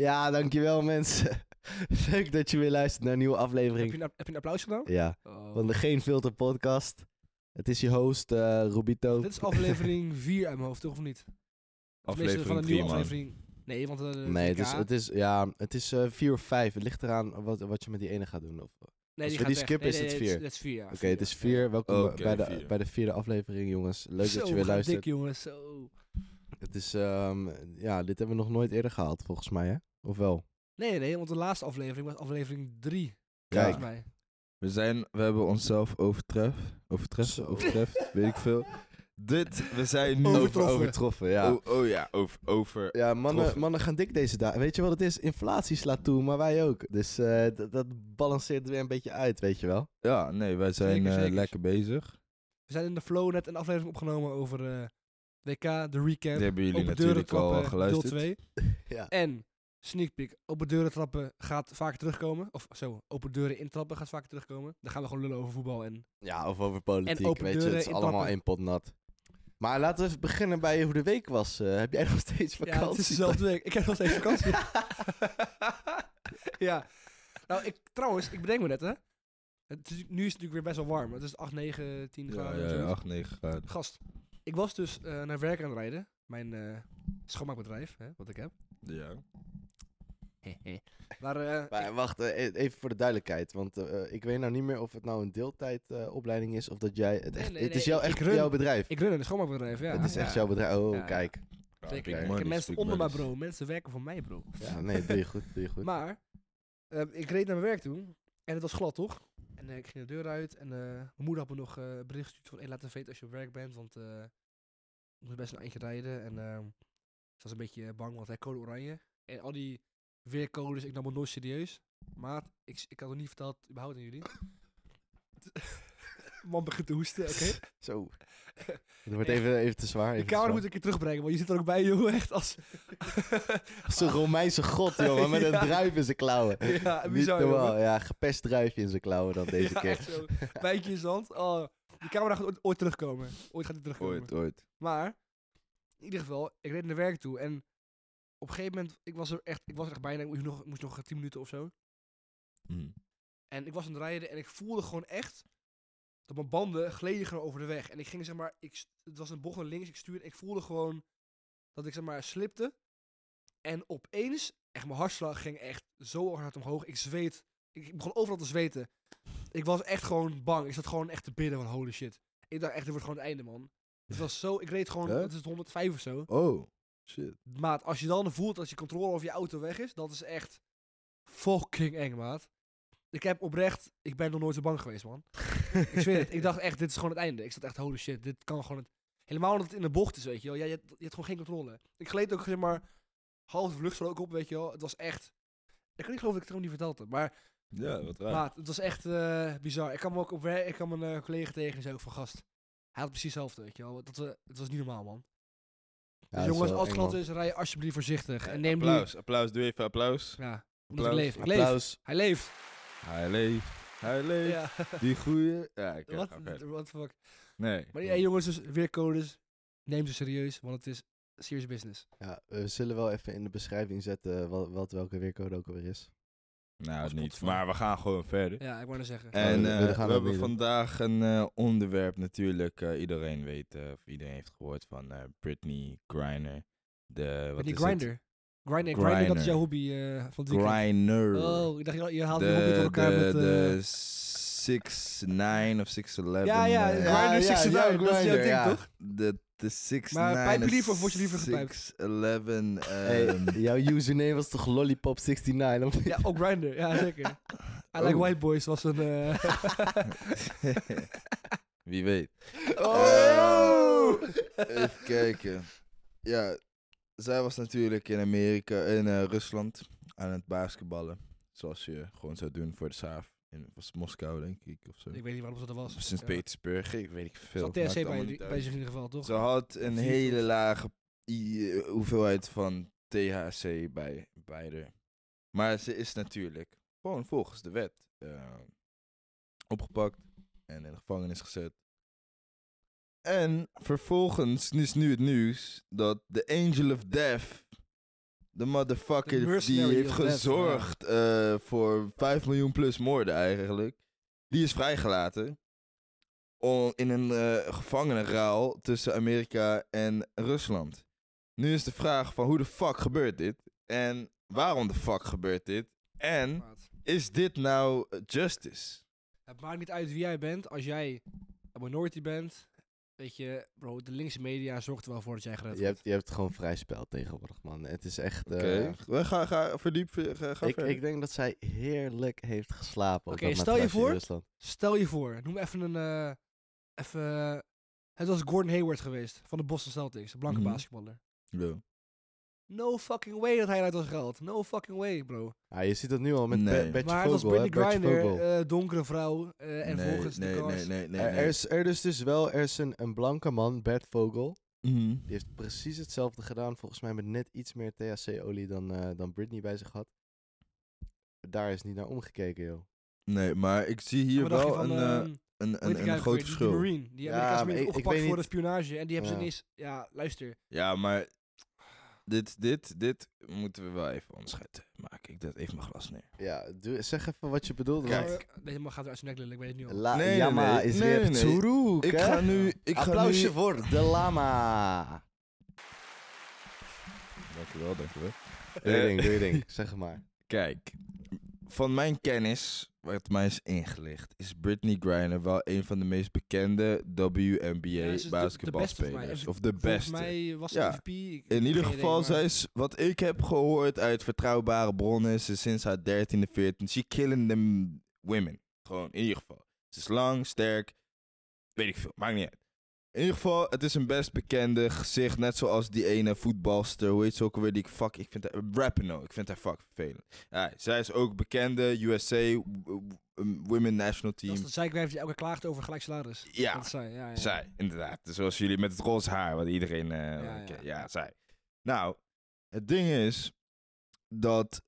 Ja, dankjewel mensen. Leuk dat je weer luistert naar een nieuwe Heb aflevering. je, een, heb je een applaus gedaan? Ja, Oh. van de Geen Filter podcast. Het is je host, eh Rubito. Dit is aflevering 4 uit mijn hoofd, toch of niet? Tenminste, Aflevering van een 3, nieuwe man. aflevering. Nee, want... eh, de Nee, het is, het is, ja, het is eh, vier of vijf. Het ligt eraan wat, wat je met die ene gaat doen. Of- Oké, nee, als we gaat die weg. skippen, Nee, is het vier. Het is 4, ja. het is vier. Welkom Oké, bij, de, vier. bij de vierde aflevering, jongens. Leuk Zo, dat je we weer luistert. dik, jongens. Zo. Het is, ehm, ja, dit hebben we nog nooit eerder gehaald, volgens mij, hè? Of wel? Nee, nee, want de laatste aflevering was aflevering 3, Kijk, volgens mij. we, zijn, we hebben onszelf overtreft. Overtreft, overtreft, weet ik veel. Dit, we zijn nu... Over, Overtroffen. overtroffen, ja. Oh, oh ja, over, over. Ja, mannen, Troffen. mannen gaan dik deze dagen. Weet je wat het is? Inflatie slaat toe, maar wij ook. Dus eh, dat balanceert weer een beetje uit, weet je wel. Ja, nee, wij zijn Zeker, eh, lekker bezig. We zijn in de flow net een aflevering opgenomen over eh WK, de recap. Die hebben jullie Open natuurlijk al trappen, geluisterd. Deel 2. Ja. En sneak peek, open deuren trappen gaat vaker terugkomen. Of zo, open deuren intrappen gaat vaker terugkomen. Dan gaan we gewoon lullen over voetbal en... Ja, of over politiek, En open weet je. Het is allemaal één pot nat. Maar laten we even beginnen bij hoe de week was. Eh, heb jij nog steeds vakantie? Ja, het is dezelfde week. Ik heb nog steeds vakantie. ja. Nou, ik, trouwens, ik bedenk me net, hè. Het is, nu is het natuurlijk weer best wel warm. Het is 8, 9, 10 Ja, graden. ja, ja, zoiets. 8, 9 graden. Gast, ik was dus eh, naar werk aan het rijden. Mijn eh, schoonmaakbedrijf, hè, wat ik heb. Ja. Maar, eh, Maar wacht, eh, e- even voor de duidelijkheid. Want eh, ik weet nou niet meer of het nou een deeltijdopleiding opleiding is of dat jij... Het, Nee, echt, nee, het is nee, jouw, ik echt run- jouw bedrijf. ik run een schoonmaakbedrijf, ja. het is echt Ja. jouw bedrijf. Oh, Ja, ja. kijk. Zeker. Ik money, heb mensen onder mij, bro. Mensen werken voor mij, bro. Ja, nee, doe je goed, doe je goed. Maar, ik reed naar mijn werk toe. En het was glad, toch? En eh, ik ging de deur uit. En eh, mijn moeder had me nog eh, een bericht gestuurd van... Hey, laat even weten als je op werk bent. Want eh ik moet best een eindje rijden. En eh, ze was een beetje bang, want hij code oranje. En al die weercodes, ik nam het nooit serieus. Maat, ik, ik had het niet verteld überhaupt aan jullie. Man begint te hoesten, oké? Zo. Het wordt even, even te zwaar. De even te camera moet ik een keer terugbrengen, want je zit er ook bij, joh. Echt als... Als een Romeinse god, jongen, met een druif in zijn klauwen. ja, Niet normaal. jongen. Ja, gepest druifje in zijn klauwen dan deze Ja, keer. Bijtje in zand. Oh, die camera gaat ooit, ooit terugkomen. Ooit gaat die terugkomen. Ooit, ooit. Maar, in ieder geval, ik reed naar werk toe. En op een gegeven moment, ik was er echt, ik was er echt bijna, ik moest nog, moest nog 10 minuten of zo. Hm. En ik was aan het rijden en ik voelde gewoon echt dat mijn banden gleden gewoon over de weg. En ik ging zeg maar, ik, het was een bocht naar links, ik stuurde, ik voelde gewoon dat ik zeg maar slipte. En opeens, echt mijn hartslag ging echt zo hard omhoog. Ik zweet, ik, begon overal te zweten. Ik was echt gewoon bang. Ik zat gewoon echt te bidden van holy shit. Ik dacht echt, dit wordt gewoon het einde man. Het was zo, ik reed gewoon, wat is het, 105 of zo. Oh, shit. Maat, als je dan voelt dat je controle over je auto weg is, dat is echt fucking eng, maat. Ik heb oprecht, ik ben nog nooit zo bang geweest, man. Ik zweer het, ik dacht echt, dit is gewoon het einde. Ik zat echt, holy shit, dit kan gewoon het... Helemaal omdat het in de bocht is, weet je wel. Ja, je, hebt, je hebt gewoon geen controle. Ik gleed ook, zeg maar, half de vluchtstrook op, weet je wel. Het was echt... Ik kan niet geloven dat ik het gewoon niet verteld heb, maar... Ja, wat raar. Maat, het was echt eh, bizar. Ik kwam ook op werk, ik kwam een eh, collega tegen en zei ook van, gast, hij had precies hetzelfde, weet je wel. Dat, het was niet normaal, man. Ja, Dus jongens, als het glad is, rij je alsjeblieft voorzichtig. En neem die... applaus, applaus, doe even applaus. Ja, omdat ik Applaus, leef. Ik leef. Applaus. Hij leeft. Hij leeft, hij leeft. Ja. Die goeie. Ja, ik Wat? oké. What the fuck. Nee. Maar ja, jongens, dus weercodes. Neem ze serieus, want het is serious business. Ja, we zullen wel even in de beschrijving zetten wat, wat welke weercode ook alweer is. Nou, Als niet. Maar we gaan gewoon verder. Ja, ik wou net zeggen. En we- we eh, gaan we, dat hebben vandaag een eh, onderwerp natuurlijk. eh, iedereen weet, eh, of iedereen heeft gehoord van eh, Britney Griner. De, wat is het? grinder. Grinder, grinder, dat is jouw hobby eh, van het weekend. Griner. Oh, ik dacht, je, je haalt die hobby door de, elkaar de, met... eh, de 6'9 of 6'11. ja, ja, eh, ja, grinder ja, 69, ja, dat is jouw ding, ja. toch? De, de 6'9 Maar pijp je liever of word je liever gepijpt? 6'11. ehm, Hey, jouw username was toch Lollipop69? of niet? Ja, ook grinder, ja zeker. I like Oh. white boys was een... eh, Wie weet. Oh! Even kijken. Ja, zij was natuurlijk in Amerika, in eh, Rusland, aan het basketballen. Zoals je gewoon zou doen voor de SAF. In was Moskou, denk ik, of zo. ik weet niet waarom ze dat was. Sint-Petersburg, ik weet ik Ze veel. had Maakt THC bij, die- bij zich in ieder geval, toch? Ze had een hele lage i- eh, hoeveelheid van THC bij, haar. Maar ze is natuurlijk gewoon volgens de wet eh, opgepakt en in de gevangenis gezet. En vervolgens is nu het nieuws dat de Angel of Death, de motherfucker die heeft death, gezorgd eh, voor 5 miljoen plus moorden eigenlijk. Die is vrijgelaten. om- in een gevangenenruil tussen Amerika en Rusland. Nu is de vraag van hoe de fuck gebeurt dit? En waarom de fuck gebeurt dit? En is dit nou justice? Het maakt niet uit wie jij bent. Als jij een minority bent, weet je, bro, de linkse media zorgt er wel voor dat jij gered Je hebt, je hebt gewoon vrij spel tegenwoordig, man. Het is echt... Oké, eh, we gaan ga, verdiep, ga, ga ik, verder. ik denk dat zij heerlijk heeft geslapen. op Oké, stel je voor- Rusland. Stel je voor, noem even een. eh, even, het was Gordon Hayward geweest van de Boston Celtics, een blanke Mhm. basketballer. Ja. No fucking way dat hij eruit was gehaald. No fucking way, bro. Ja, je ziet dat nu al met Nee. Be- Betje maar het was Griner, Vogel. eh, donkere vrouw. eh, en nee, volgens nee, de nee, cars. nee, nee, er, nee. er is, er is dus wel er is een, een blanke man, Bert Vogel. Mhm. Die heeft precies hetzelfde gedaan, volgens mij met net iets meer THC-olie dan, eh, dan Britney bij zich had. Daar is niet naar omgekeken, joh. Nee, maar ik zie hier wel van, een, eh, ehm, een, een, een ook groot verschil. Die Marine. Die Ja, Amerikaanse maar Marine ik- ik opgepakt weet voor de niet- spionage. En die hebben ze ineens... Ja, luister. Ja, maar dit, dit, dit moeten we wel even onderscheid maken. Ik zet even mijn glas neer. Ja, doe, zeg even wat je bedoelt. Kijk. want Eh, Deze man gaat uit zijn nek lullen, ik weet het nu al. La Nee, nee, Yama nee. is Nee, weer nee. Tsuruk, Ik hè? ga nu... Ik ga Applausje nu... voor de lama. Dankjewel, dankjewel. Doe je Eh, ding, doe je ding. Zeg het maar. Kijk, van mijn kennis, wat mij is ingelicht, is Britney Griner wel een van de meest bekende WNBA basketbalspelers. volgens. Of de Volgens beste. mij was ze Ja. MVP. In ieder geval, zij is, wat ik heb gehoord uit vertrouwbare bronnen, ze sinds haar 13e, 14 she killing them women. Gewoon, in ieder geval. Ze is lang, sterk, weet ik veel, maakt niet uit. In ieder geval, het is een best bekende gezicht, net zoals die ene voetbalster, hoe heet ze ook alweer, die ik fuck, ik vind haar, Rapinoe, ik vind haar fuck vervelend. Ja, zij is ook bekende USA Women National Dat Team. is de zeikwijf die elke keer klaagt over gelijk salaris. Ja. Dat zij, ja, ja. Zij, inderdaad. Zoals jullie met het roze haar, wat iedereen... eh, ja. ja, zij. Nou, het ding is dat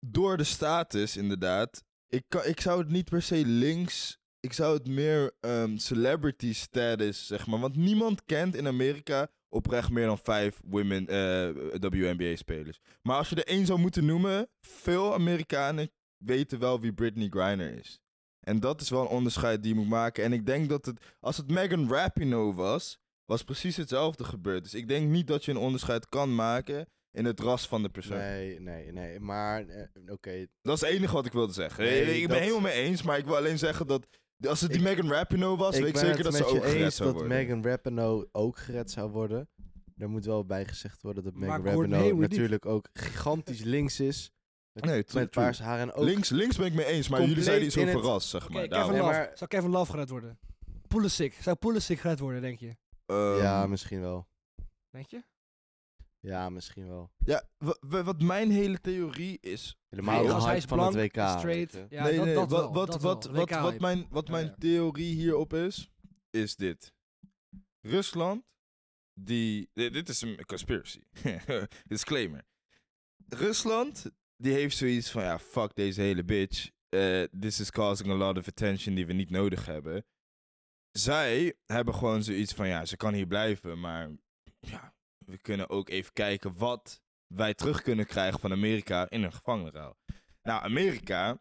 door de status, inderdaad... Ik, kan, ik zou het niet per se links... Ik zou het meer ehm, celebrity status, zeg maar. Want niemand kent in Amerika oprecht meer dan vijf women eh, WNBA-spelers. Maar als je er één zou moeten noemen... Veel Amerikanen weten wel wie Britney Griner is. En dat is wel een onderscheid die je moet maken. En ik denk dat het, als het Megan Rapinoe was, was precies hetzelfde gebeurd. Dus ik denk niet dat je een onderscheid kan maken in het ras van de persoon. Nee, nee, nee. Maar, eh, oké. Dat is het enige wat ik wilde zeggen. Nee, ik ben helemaal mee eens, maar ik wil alleen zeggen dat als het die Ik- Megan Rapinoe was, ik weet ik zeker het dat ze ook gered eens zou dat worden. Megan Rapinoe ook gered zou worden. Er moet wel bij gezegd worden dat Megan Rapinoe niet. natuurlijk ook gigantisch links is. Met, Nee, true, met paars haar en ook... Links, links ben ik mee eens, maar jullie in over het- ras, zeg Oké, maar. Kevin daarom. Nee, maar- Zou Kevin Love gered worden? Pulisic. Zou Pulisic gered worden, denk je? Ehm, ja, misschien wel. Denk je? Ja, misschien wel. ja, wa- wa- wat mijn hele theorie is, Helemaal de hype van het WK. straight. Ja, nee, dat, nee, dat wat, wel, wat, dat wat, wel. wat, wat, WK-hype. mijn, wat mijn theorie hierop is, is dit. Rusland, die... Dit, dit is een conspiracy. Disclaimer. Rusland, die heeft zoiets van, ja, fuck deze hele bitch. Eh, this is causing a lot of attention die we niet nodig hebben. Zij hebben gewoon zoiets van, ja, ze kan hier blijven, maar ja, we kunnen ook even kijken wat wij terug kunnen krijgen van Amerika in een gevangenenruil. Nou, Amerika,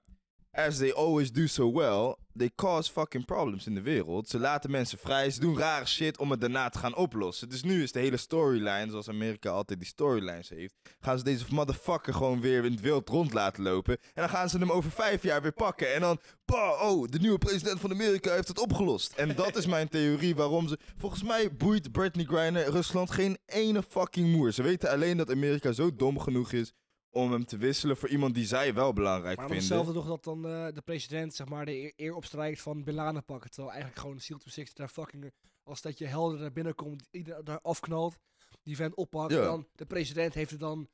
as they always do so well, they cause fucking problems in de wereld. Ze laten mensen vrij, ze doen rare shit om het daarna te gaan oplossen. Dus nu is de hele storyline, zoals Amerika altijd die storylines heeft, gaan ze deze motherfucker gewoon weer in het wild rond laten lopen. En dan gaan ze hem over vijf jaar weer pakken. En dan, bah, oh, de nieuwe president van Amerika heeft het opgelost. En dat is mijn theorie waarom ze... Volgens mij boeit Britney Griner Rusland geen ene fucking moer. Ze weten alleen dat Amerika zo dom genoeg is om hem te wisselen voor iemand die zij wel belangrijk Maar vinden. hetzelfde toch dat dan eh, de president zeg maar, de eer, eer opstrijkt van Bin Laden pakken. Terwijl eigenlijk gewoon Seal to Six daar fucking... Als dat je helder naar binnen komt, iedereen daar afknalt, die vent oppakt. Ja. En dan de president heeft het dan...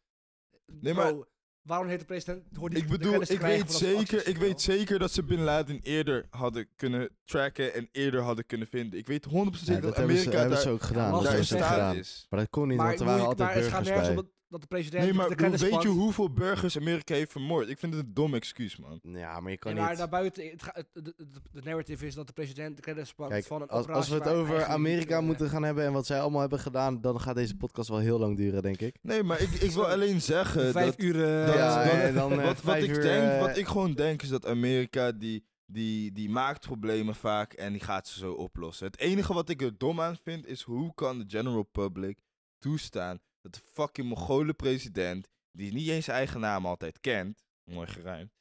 Nee, Bro, maar- waarom heeft de president... Die Ik bedoel, ik weet, zeker, ik weet zeker dat ze Bin Laden eerder hadden kunnen tracken en eerder hadden kunnen vinden. Ik weet 100% zeker Ja, dat ze, Amerika hebben daar, ze ook gedaan. dat daar in ze staat gedaan. is. Maar dat kon niet, Maar, want er waren altijd maar het gaat burgers bij. Dat de president Nee, maar de weet je hoeveel burgers Amerika heeft vermoord? Ik vind het een dom excuus, man. Ja, maar je kan Nee, maar niet... daarbuiten, het, het, het, het- de narrative is dat de president de credits pakt Kijk, van een als, als we het over niet, Amerika eh, moeten gaan hebben en wat zij allemaal hebben gedaan, dan gaat deze podcast wel heel lang duren, denk ik. Nee, maar ik, ik wil alleen zeggen Vijf dat... uur... eh, dat- ja, dat- en dan eh, wat, ik denk, wat ik gewoon denk is dat Amerika die, die, die maakt problemen vaak en die gaat ze zo oplossen. Het enige wat ik er dom aan vind is hoe kan de general public toestaan dat de fucking Mongolen president, die niet eens zijn eigen naam altijd kent, mooi geruimd,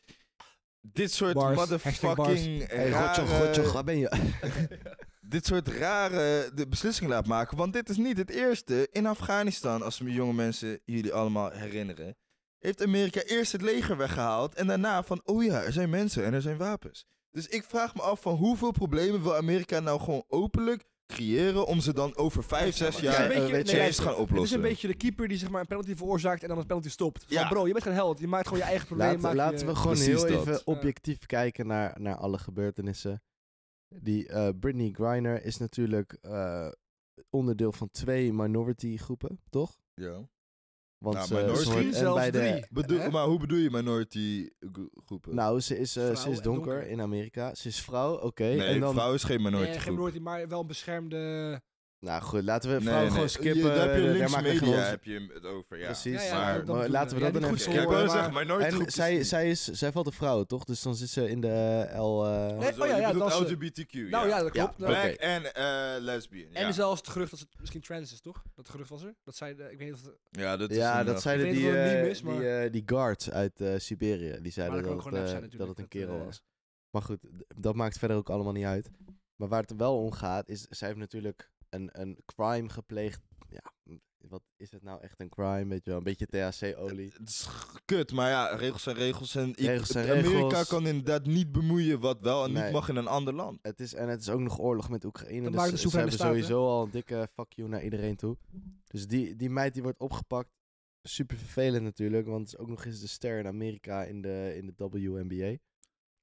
dit soort Bars, motherfucking Hey, rare, Rotjoch, Rotjoch, waar ben je? dit soort rare de beslissingen laat maken. Want dit is niet het eerste. In Afghanistan, als me jonge mensen jullie allemaal herinneren, heeft Amerika eerst het leger weggehaald en daarna van, oh ja, er zijn mensen en er zijn wapens. Dus ik vraag me af van hoeveel problemen wil Amerika nou gewoon openlijk creëren om ze dan over vijf, Ja, zes jaar een beetje- nee, nee, eens te gaan Het is oplossen. een beetje de keeper die zeg maar, een penalty veroorzaakt en dan een penalty stopt. Van, Ja. bro, je bent geen held. Je maakt gewoon je eigen probleem. Laten, laten je- we gewoon Precies heel dat. even objectief kijken naar, naar alle gebeurtenissen. Die eh Britney Griner is natuurlijk eh, onderdeel van twee minority groepen, toch? Ja. Want Nou, ze- minority- ze zelfs bij de, drie. Bedoel, maar hoe bedoel je minority gro- groepen? Nou, ze is, eh, ze is donker, donker. in Amerika. Ze is vrouw, oké. nee, en dan, vrouw is geen minority Nee, geen minority, maar wel een beschermde... Nou goed, laten we Nee, vrouwen nee, gewoon skippen. Je, daar heb je daar links media ons- heb je het over, ja. Precies, Ja, ja, maar, maar laten we dat Ja, dan even Ja, skippen. maar- zeggen, minority groep En zij, zij, is, zij valt een vrouw, toch? Dus dan zit ze in de L... eh, Nee, zo, oh ja, je ja, bedoelt dat is- LGBTQ, Nou ja, dat Ja, klopt. Black en eh, lesbian. En ja. zelfs het gerucht dat ze misschien trans is, toch? Dat gerucht was er. Dat zei de, ik weet niet of het... Ja, dat, is Ja, een, dat eh, zeiden die, eh, die, maar- eh, die guards uit eh, Siberië. Die zeiden dat het, eh, een kerel eh, was. Maar goed, dat maakt verder ook allemaal niet uit. Maar waar het wel om gaat, is zij heeft natuurlijk een, een crime gepleegd. Ja, wat is het nou echt een crime? Weet je wel, een beetje THC-olie. Het is kut, maar ja, regels zijn regels. En ik, Regels zijn Amerika regels. kan inderdaad niet bemoeien wat wel en Nee. niet mag in een ander land. Het is, en het is ook nog oorlog met Oekraïne. Dat dus maakt de ze- ze soevereine hebben staat, sowieso al een dikke fuck you naar iedereen toe. Dus die, die meid die wordt opgepakt. Super vervelend natuurlijk, want het is ook nog eens de ster in Amerika in de, in de WNBA.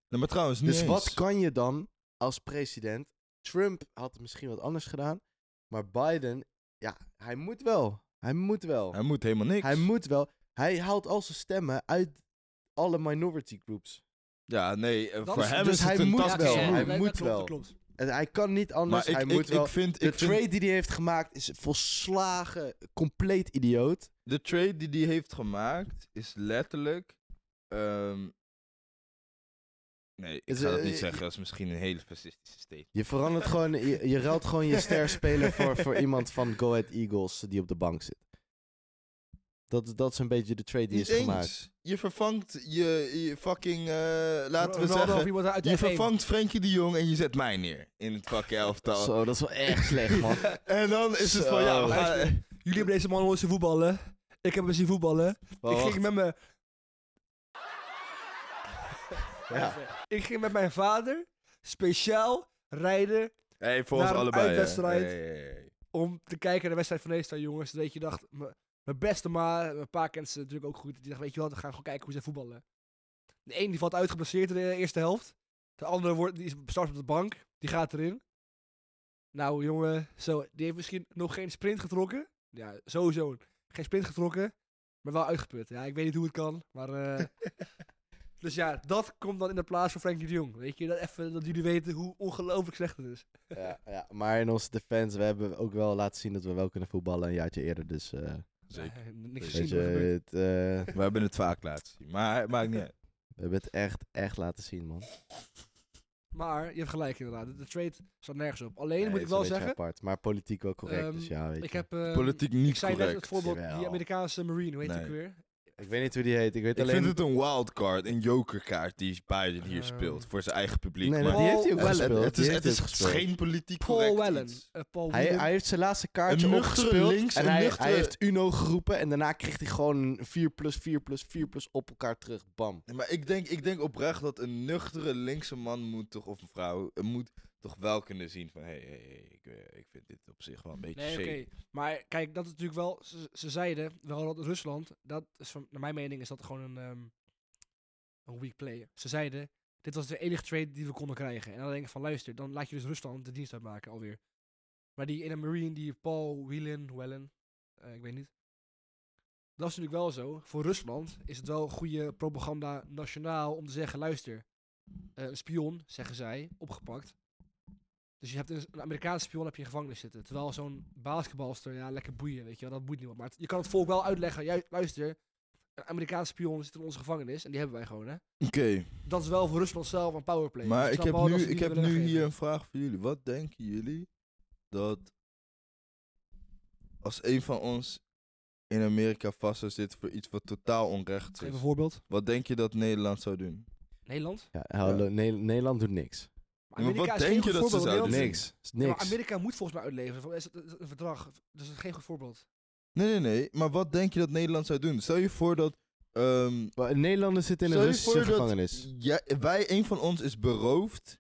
Nee, maar trouwens, niet Dus eens. wat kan je dan als president? Trump had misschien wat anders gedaan. Maar Biden, ja, hij moet wel. Hij moet wel. Hij moet helemaal niks. Hij moet wel. Hij haalt al zijn stemmen uit alle minority groups. Ja, nee, eh, Dat voor is- hem dus is hij het een moet wel, hij moet klopt, wel. Dat klopt. En hij kan niet anders. Maar ik, hij moet ik, wel. ik vind, de ik vind trade die hij heeft gemaakt is volslagen compleet idioot. de trade die hij heeft gemaakt is letterlijk. ehm, nee, ik ga dat eh, niet zeggen. Dat is misschien een hele fascistische statement. Je verandert gewoon, je, je ruilt gewoon je sterspeler voor, voor iemand van Go Ahead Eagles die op de bank zit. Dat, dat is een beetje de trade die Niet is gemaakt. Je vervangt je, je fucking, eh, laten we Ronaldo zeggen, iemand uit de je F1. vervangt Frenkie de Jong en je zet mij neer in het fucking elftal. Zo, dat is wel echt slecht, man. En dan is het van, ja, we Zo. gaan... Jullie hebben deze man zien voetballen. Ik heb hem zien voetballen. Ik, ging met mijn, Ja. ik ging met mijn vader speciaal rijden Hey, voor ons Naar een allebei. hè. uitwedstrijd. Hey, hey, hey. om te kijken naar de wedstrijd van twee jongens. Dat je dacht, m- mijn beste ma, mijn pa kent ze natuurlijk ook goed. Die dacht, weet je wat, we gaan gewoon kijken hoe ze voetballen. De een die valt uitgeblesseerd in de eerste helft. De andere wordt, die is start op de bank. Die gaat erin. Nou jongen, zo, die heeft misschien nog geen sprint getrokken. Ja, sowieso geen sprint getrokken. Maar wel uitgeput. Ja, ik weet niet hoe het kan. Maar eh, dus ja, dat komt dan in de plaats van Frenkie de Jong. Weet je, dat, even, dat jullie weten hoe ongelooflijk slecht het is. Ja, ja, maar in onze defense, we hebben ook wel laten zien dat we wel kunnen voetballen een jaartje eerder. Dus eh Zeker. Nee, niks gezien. je, er het, eh, We hebben het vaak laten zien. Maar het maakt niet uit. we hebben het echt, echt laten zien, man. Maar je hebt gelijk inderdaad. De, de trade staat nergens op. Alleen Nee, moet ik wel zeggen. apart, maar politiek wel correct, dus ja, weet Ik je. heb. eh, Politiek ik niet zei net het voorbeeld, Jawel. die Amerikaanse Marine, hoe heet Nee. ik weer? Ik weet niet hoe die heet, ik weet Ik alleen... vind het een wildcard, een jokerkaart die Biden hier Ehm, speelt voor zijn eigen publiek. Nee, maar die heeft hij ook Paul het, gespeeld. het is, het is geen politiek Paul correct Wellen. iets. Eh, Paul Hij, hij heeft zijn laatste kaartje Een nuchtere opgespeeld links, en hij, nuchtere- hij heeft Uno geroepen en daarna kreeg hij gewoon 4 plus 4 plus 4 plus op elkaar terug. Bam. Nee, Maar ik denk, ik denk oprecht dat een nuchtere linkse man moet toch, of een vrouw, moet toch wel kunnen zien van, hé, hey, hey, hey, ik, eh, ik vind dit op zich wel een beetje Nee, oké. Maar kijk, dat is natuurlijk wel. Ze, ze zeiden wel dat Rusland. Dat is van, naar mijn mening is dat gewoon een. ehm, een weak play. Ze zeiden. Dit was de enige trade die we konden krijgen. En dan denk ik van luister, dan laat je dus Rusland de dienst uitmaken alweer. Maar die in een Marine, die Paul Whelan, Wellen, eh, ik weet niet. Dat is natuurlijk wel zo. Voor Rusland is het wel goede propaganda nationaal om te zeggen, luister, eh, een spion, zeggen zij, opgepakt. Dus je hebt een, een Amerikaanse spion heb je in gevangenis zitten. Terwijl zo'n basketbalster, ja, lekker boeien, weet je wel, dat boeit niemand. Maar het- je kan het volk wel uitleggen, ju- luister, een Amerikaanse spion zit in onze gevangenis en die hebben wij gewoon, hè. Oké, Dat is wel voor Rusland zelf een powerplay. maar Dus ik heb nu, ik heb nu hier een vraag voor jullie. Wat denken jullie dat als een van ons in Amerika vast zou zitten voor iets wat totaal onrecht Geef is, een voorbeeld. wat denk je dat Nederland zou doen? Nederland. Ja, hallo, Ne- Nederland doet niks. Maar wat is denk je dat ze zouden Nederland- Niks. Is Ja, maar. Amerika moet volgens mij uitleveren. Is het- een verdrag. Dus dat is geen goed voorbeeld. Nee, nee, nee. Maar wat denk je dat Nederland zou doen? Stel je voor dat... ehm, Maar Nederlanders zitten in een stel je Russische voor dat gevangenis. wij, een van ons is beroofd.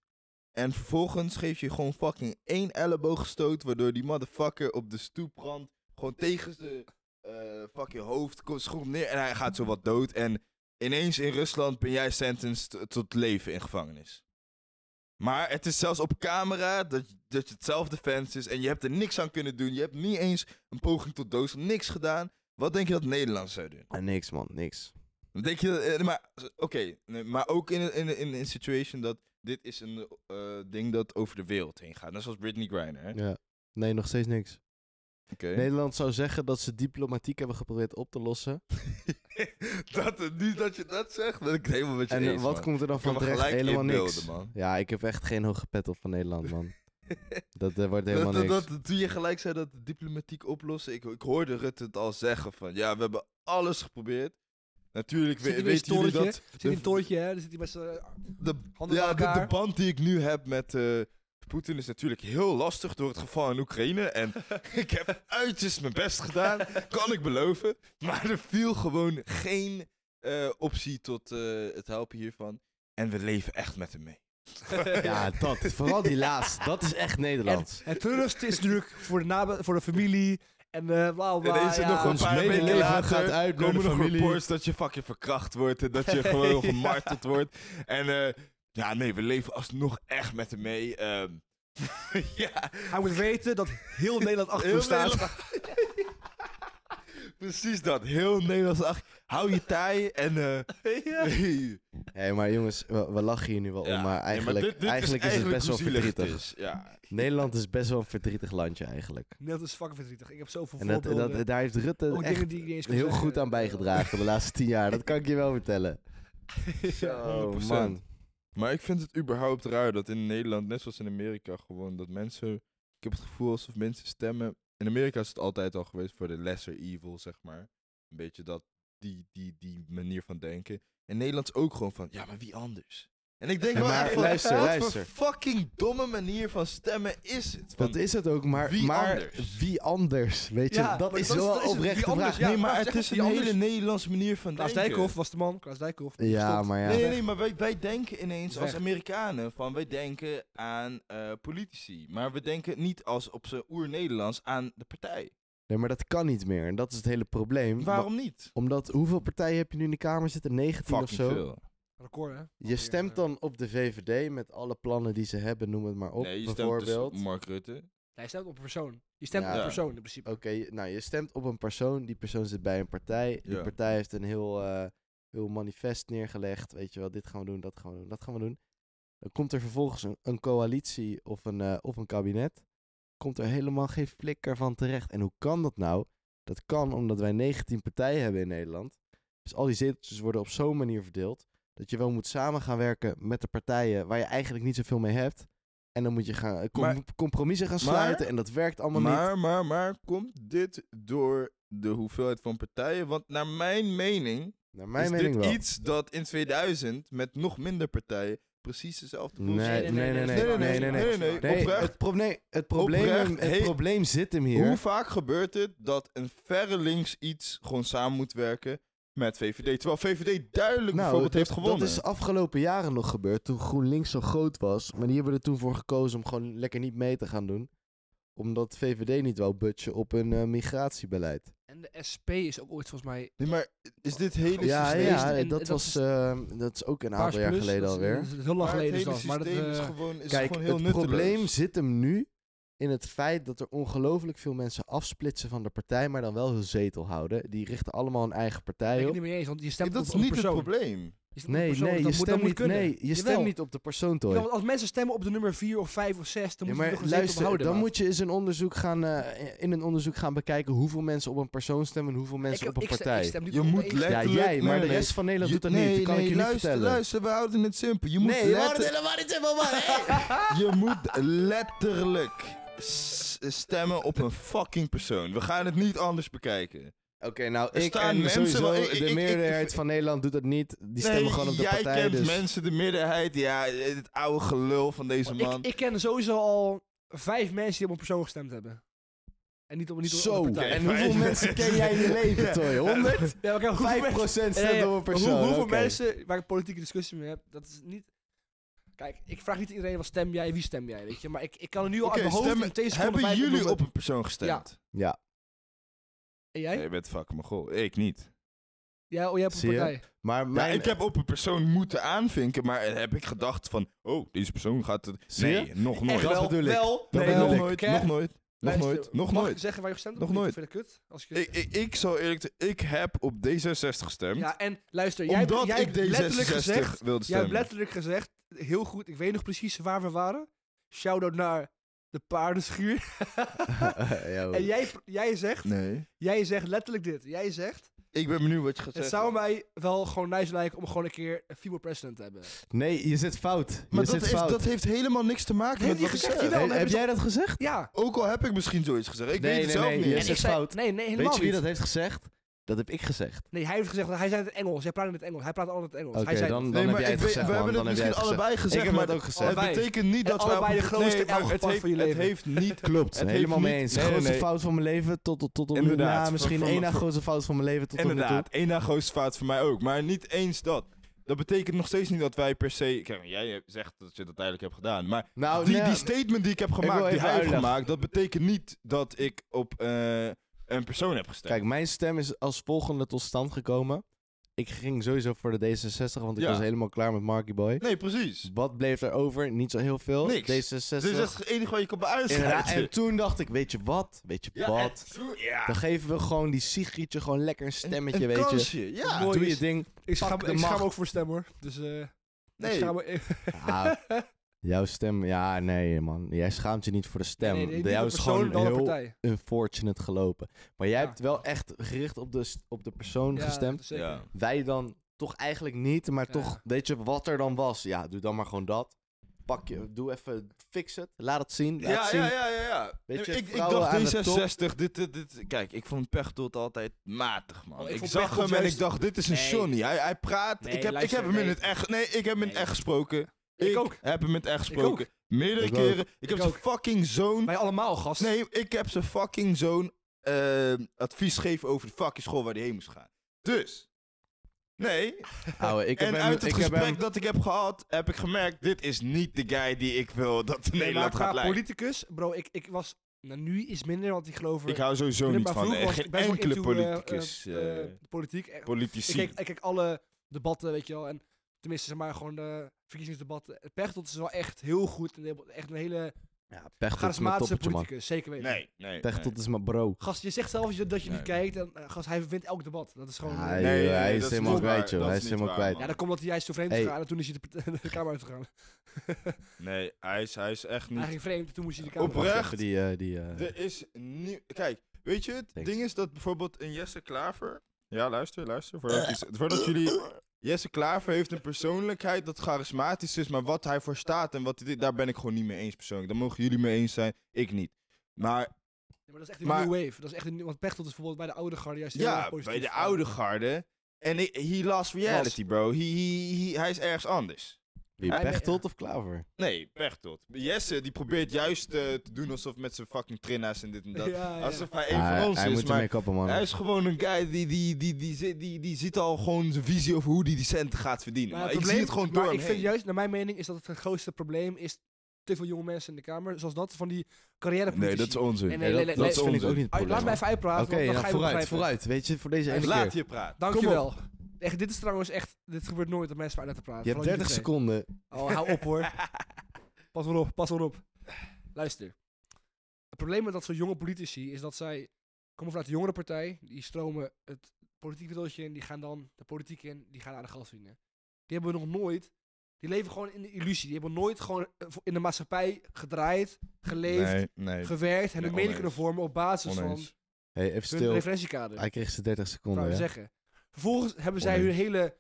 En vervolgens geef je gewoon fucking één elleboogstoot. Waardoor die motherfucker op de stoeprand gewoon tegen zijn eh, fucking hoofd schopt neer. En hij gaat zo wat dood. En ineens in Rusland ben jij sentenced tot leven in gevangenis. Maar het is zelfs op camera dat, dat je het zelf defense is. En je hebt er niks aan kunnen doen. Je hebt niet eens een poging tot doodslag. Niks gedaan. Wat denk je dat Nederland zou doen? Ah, niks, man. Niks. Denk je, eh, maar oké, maar ook in een, in, in een situation dat dit is een eh, ding dat over de wereld heen gaat. Net zoals Britney Griner, hè? Ja. Nee, nog steeds niks. Nederland zou zeggen dat ze diplomatiek hebben geprobeerd op te lossen. dat, nu dat je dat zegt, ben ik helemaal met je En eh, eens, wat man. komt er dan Ik van terecht? Helemaal niks. man. Ja, ik heb echt geen hoge pet op van Nederland, man. Dat eh, wordt helemaal dat, niks. dat- toen je gelijk zei dat diplomatiek oplossen, ik, ik hoorde Rutte het al zeggen van, ja, we hebben alles geprobeerd. Natuurlijk Zit we, hij weer in weten jullie torentje? dat Zit in een torentje, hè? Dan zit hij met de, Handen ja, de, de band die ik nu heb met eh, Poetin is natuurlijk heel lastig door het geval in Oekraïne. En ik heb uiterst mijn best gedaan, kan ik beloven. Maar er viel gewoon geen eh, optie tot eh, het helpen hiervan. En we leven echt met hem mee. Ja, dat. Vooral die laatste. Dat is echt Nederlands. Het treurigste is natuurlijk voor de, voor de familie en eh bla bla. En is er ja. nog een ons paar weken later gaat uit komen de nog reports dat je fucking verkracht wordt. En dat je gewoon gemarteld wordt. En eh, ja, nee, we leven alsnog echt met hem mee. Ehm, ja, Hij moet weten dat heel Nederland achter hem staat. Nederland- Precies dat. Heel Nederlands. Ach, hou je taai en... eh hey. Hé, maar jongens, we, we lachen hier nu wel Ja, om, maar eigenlijk, dit- dit eigenlijk is, het best wel verdrietig. is, Ja. Nederland is best wel een verdrietig landje eigenlijk. Nederland is fucking verdrietig. Ik heb zoveel En dat, voorbeelden. dat, daar heeft Rutte Ook echt dingen die heel zeggen. goed aan bijgedragen de laatste tien jaar. Dat kan ik je wel vertellen. Ja, Oh 100%. man. Maar ik vind het überhaupt raar dat in Nederland, net zoals in Amerika, gewoon dat mensen... Ik heb het gevoel alsof mensen stemmen... In Amerika is het altijd al geweest voor de lesser evil, zeg maar. Een beetje dat, die, die, die manier van denken. In Nederland is ook gewoon van, ja, maar wie anders? En ik denk wel maar echt van, luister, wat luister. voor fucking domme manier van stemmen is het? Dat is het ook, maar wie maar anders? wie anders? Weet je, Ja, dat is dat is- wel is anders? vraag. Ja, nee, maar maar het is een anders? hele Nederlandse manier van Klaas denken. Dijkhoff was de man. Klaas Dijkhoff. die Ja, maar ja. Nee, nee, nee, maar wij, wij denken ineens Weg. als Amerikanen van wij denken aan eh, politici. Maar we denken niet als op zijn oer-Nederlands aan de partij. Nee, maar dat kan niet meer. En dat is het hele probleem. Waarom niet? Omdat, hoeveel partijen heb je nu in de Kamer zitten? 19 of zo? veel. Record, hè? Je stemt dan op de VVD met alle plannen die ze hebben, noem het maar op. nee, je stemt bijvoorbeeld. dus op Mark Rutte. Ja, je stemt op een persoon. Je stemt Ja. op een persoon in principe. Oké, nou je stemt op een persoon, die persoon zit bij een partij. Die Ja. partij heeft een heel, eh, heel manifest neergelegd. Weet je wel, dit gaan we doen, dat gaan we doen, dat gaan we doen. Dan komt er vervolgens een, een coalitie of een, eh, of een kabinet. Komt er helemaal geen flikker van terecht. En hoe kan dat nou? Dat kan omdat wij 19 partijen hebben in Nederland. Dus al die zeteltjes worden op zo'n manier verdeeld. Dat je wel moet samen gaan werken met de partijen waar je eigenlijk niet zoveel mee hebt. En dan moet je gaan, eh, com- Maar- compromissen gaan maar- sluiten. en dat werkt allemaal niet. Maar, maar, maar, komt dit door de hoeveelheid van partijen? Want naar mijn mening Naar mijn is mening dit wel. iets dat in 2000 met nog minder partijen precies dezelfde Nee, bullshit nee, nee, nee, nee, nee, nee, nee, nee, nee, nee, nee, Nee, oprecht. het probleem, het probleem, Oprecht, het probleem zit hem hier. Hoe vaak gebeurt het dat een verre links iets gewoon samen moet werken met VVD? Terwijl VVD duidelijk bijvoorbeeld dat, heeft gewonnen. dat is afgelopen jaren nog gebeurd, toen GroenLinks zo groot was. Maar die hebben er toen voor gekozen om gewoon lekker niet mee te gaan doen. Omdat VVD niet wou budgen op hun eh, migratiebeleid. En de SP is ook ooit volgens mij... Nee, maar is dit hele Ja, systeem... ja, dat, dat was, is- eh, dat is ook een aantal jaar geleden dat is- alweer. dat is heel lang Maar het geleden hele dat. Maar dat, is eh, gewoon, is Kijk, gewoon heel het nutteloos. probleem zit hem nu in het feit dat er ongelooflijk veel mensen afsplitsen van de partij, maar dan wel hun zetel houden. Die richten allemaal een eigen Ben partij ik het op. niet mee eens, want je stemt dat op is niet het persoon. probleem. Je stemt op Nee, persoon, nee, dat je moet- dat stemt moet niet, nee, je stemt niet op de persoon, Toy. Ja, want als mensen stemmen op de nummer 4 of 5 of 6, dan Ja, moet je nog een zetel luister, behouden. dan maat. moet je eens een onderzoek gaan, eh, in een onderzoek gaan bekijken hoeveel mensen op een persoon stemmen en hoeveel mensen ik, op een ik stem- partij. Ik stem niet Je op moet één le- stem. ja, letterlijk- jij, maar nee, de rest van Nederland Je- doet dat nee, niet. Dat kan nee, ik je niet luister, vertellen. luister, we houden het simpel. Je moet, nee, we houden het helemaal niet simpel, man. Hey! je moet letterlijk stemmen op een fucking persoon. We gaan het niet anders bekijken. Oké, nou, Er ik en mensen sowieso wel- ik- ik- de ik- meerderheid ik- van Nederland doet dat niet. Die stemmen Nee, gewoon op de jij partij. kent dus... mensen, de meerderheid. Ja, het oude gelul van deze man. Ik, ik ken sowieso al vijf mensen die op een persoon gestemd hebben. En niet op, niet op, Zo, op een partij. en hoeveel mensen ken jij in je leven. Toy? 100? Ja, maar kijk, hoeveel 5% mensen- stemt op een persoon. Hoe, hoeveel mensen waar ik politieke discussie mee heb, dat is niet... Kijk, ik vraag niet iedereen wat stem jij, wie stem jij, weet je. Maar ik, ik kan er nu al uit mijn hoofd stemmen- in twee seconden hebben vijf jullie op een persoon gestemd? Ja, En jij? Nee, je bent fucking mogol. Ik niet. Jij, oh, jij hebt een Zie je? partij. maar mijn... ik heb op een persoon moeten aanvinken, maar heb ik gedacht van, oh, deze persoon gaat het... Zie je? Nee, nog Echt nooit. Dat wel, bedoel ik. wel, Dat Nee, bedoel nog ik. nooit, Kijk, nog nooit, nog Luister, nooit, nog mag nooit. ik zeggen waar je gestemd Nog hebt? nooit. Vind je dat kut? Als ik, Ik, ik, ik zal eerlijk zeggen, ik heb op D66 gestemd, ja, en luister, jij, hebt- omdat jij ik hebt letterlijk D66 gezegd... wilde Jij hebt stemmen. letterlijk gezegd, heel goed, ik weet nog precies waar we waren. Shout-out naar de paardenschuur. Ja, en jij, jij, zegt, Nee. jij zegt letterlijk dit. Jij zegt, Ik ben benieuwd wat je gaat het zeggen. zou mij wel gewoon nice lijken om gewoon een keer een female president te hebben. Nee, je zit fout. Maar je dat fout. dat heeft helemaal niks te maken Nee, met wat ik gezegd, dan heb jij dat gezegd? Ja. Ook al heb ik misschien zoiets gezegd. Ik Nee, weet het zelf nee, niet. je En zit fout. Nee, nee, helemaal Weet je wie niet. dat heeft gezegd? Dat heb ik gezegd. Nee, hij heeft gezegd, hij zei het in het Engels. Jij praat in het Engels. Hij praat altijd in het Engels. Oké, hij zei dan, dan Nee, heb maar jij het weet- gezegd, we man. hebben Dan het misschien het allebei gezegd, Ik heb maar het ook gezegd. het betekent niet En dat allebei de grootste nee, het fout heeft, van je het leven. heeft niet... Klopt, Het heeft helemaal mee niet- eens. nee, grootste nee. fout van mijn leven tot, tot, tot op nu. Ja, misschien één na grootste fout van mijn leven tot op nu. Inderdaad, één na grootste fout voor mij ook. Maar niet eens dat. Dat betekent nog steeds niet dat wij per se... Kijk, jij zegt dat je dat eigenlijk hebt gedaan. Maar Nou, die, nee, die statement die ik heb gemaakt, die hij heeft gemaakt... dat betekent niet dat ik op eh, een persoon heb gestemd. Kijk, mijn stem is als volgende tot stand gekomen. Ik ging sowieso voor de D66, want ik Ja. was helemaal klaar met Marky Boy. Nee, precies. Wat bleef er over? Niet zo heel veel. Niks. D66. Dit is echt het enige wat je kan Inderdaad, beuitsluiten. en toen dacht ik, weet je wat? Weet je Ja, wat? ja. Dan geven we gewoon die Sigrietje gewoon lekker een stemmetje, een weet je. kansje, Ja. Mooi Doe je is- ding. Ik schaam, de ik schaam macht. ook voor stem hoor. Dus eh ik Nee. schaam me- Ah, jouw stem, ja, nee man. Jij schaamt je niet voor de stem. Nee, de jouw is gewoon heel partij. unfortunate gelopen. Maar jij Ja. hebt wel echt gericht op de, op de persoon Ja, gestemd. zeker. Ja. Wij dan toch eigenlijk niet, maar Ja. toch, weet je wat er dan was? Ja, doe dan maar gewoon dat. Pak je, doe even, fix het, laat het zien. Laat Ja, zien. ja, ja, ja, ja. Weet je, ik, ik dacht aan de top. D66, dit, dit, dit, kijk, ik vond Pechtold altijd matig, man. Oh, ik zag Pechtold hem en juist- ik dacht, dit is een Nee. Johnny. Hij, hij praat, Nee, ik, heb, ik heb hem in het echt, nee, ik heb hem in het echt gesproken. Ik ook. heb hem het echt Ik gesproken. Meerdere Ik keren. Ik, Ik heb zijn fucking zoon, Wij allemaal, gast. nee, ik heb zijn fucking zoon eh, advies gegeven over de fucking school waar hij heen moest gaan. Dus, nee. Ouwe, ik heb en hem, uit het ik heb gesprek hem, dat ik heb gehad, heb ik gemerkt, dit is niet de guy die ik wil dat Nee, maar Nederland gaat lijken. politicus, bro, ik, ik was... Nou, nu is minder, want ik geloof... er- Ik hou sowieso niet van eh, geen enkele into, eh, politicus. eh, eh, eh, politiek. Echt. Ik politici. kijk, ik kijk alle debatten, weet je wel. En tenminste, zeg maar, gewoon de verkiezingsdebatten. Pechtold is wel echt heel goed. En echt een hele ja, Pechtold is mijn charismatische man. politicus, zeker weten. Nee, nee. Pechtold is mijn bro. Gast, je zegt zelf dat je, dat je niet Nee. kijkt. En uh, gast, hij wint elk debat. Dat is gewoon... Ja, eh, hij, Nee, nee, hij nee, is is helemaal kwijt, joh. Hij is is helemaal kwijt. man. ja, dan komt dat hij juist zo vreemd Hey. gegaan. En toen is hij de, de kamer uitgegaan. Nee, hij is, hij is echt niet... Hij ging vreemd, toen moest hij de kamer Oprecht. die, eh, die, eh, Er is niet... Kijk, weet je, het Thanks. ding is dat bijvoorbeeld een Jesse Klaver... Ja, luister, luister. Voordat, iets- voordat jullie... Jesse Klaver heeft een persoonlijkheid dat charismatisch is, maar wat hij voor staat en wat hij dit, daar ben ik gewoon niet mee eens persoonlijk. Daar mogen jullie mee eens zijn, ik niet. Maar Ja, maar dat is echt een Maar- new wave. Dat is echt een, want Pechtold is bijvoorbeeld bij de oude garde juist heel ja, positief. bij de oude garde. En ik- he lost reality, bro. He, he, he- hij is ergens anders. Wie, Pechtold of Klaver? Nee, Pechtold. Jesse, die probeert juist eh, te doen alsof met zijn fucking trina's en dit en dat. Ja, ja. Alsof hij een Ja, van ons hij is, moet maar kappen, man. hij is gewoon een guy die, die, die, die, zit- die, die ziet al gewoon zijn visie over hoe hij die centen gaat verdienen. Maar Maar, het ik probleem- zie het gewoon maar door ik hem vind juist, naar mijn mening, is dat het, het grootste probleem is te veel jonge mensen in de kamer. Zoals dat van die carrière Nee, dat is onzin. Nee, Nee, nee, dat, nee, dat nee, vind ik onzin. ook niet het probleem. laat mij even uitpraten, Oké, vooruit, vooruit. Weet je, voor deze ene Laat keer. je praten. Dankjewel. Echt, dit is trouwens echt, dit gebeurt nooit dat mensen uit te praten. Je hebt Vooral 30 jullie twee. seconden. Oh, hou op hoor. Pas maar op, pas maar op. Luister. Het probleem met dat soort jonge politici is dat zij komen vanuit de jongere partij. Die stromen het politiek wereldje in. Die gaan dan de politiek in. Die gaan naar de verdienen. Die hebben nog nooit... Die leven gewoon in de illusie. Die hebben nooit gewoon eh, in de maatschappij gedraaid, geleefd, Nee, nee. gewerkt en Nee, een mening kunnen vormen op basis van. Hey, even hun stil. referentiekader. Hij kreeg zijn 30 seconden, ja. zeggen. Vervolgens hebben zij hun hele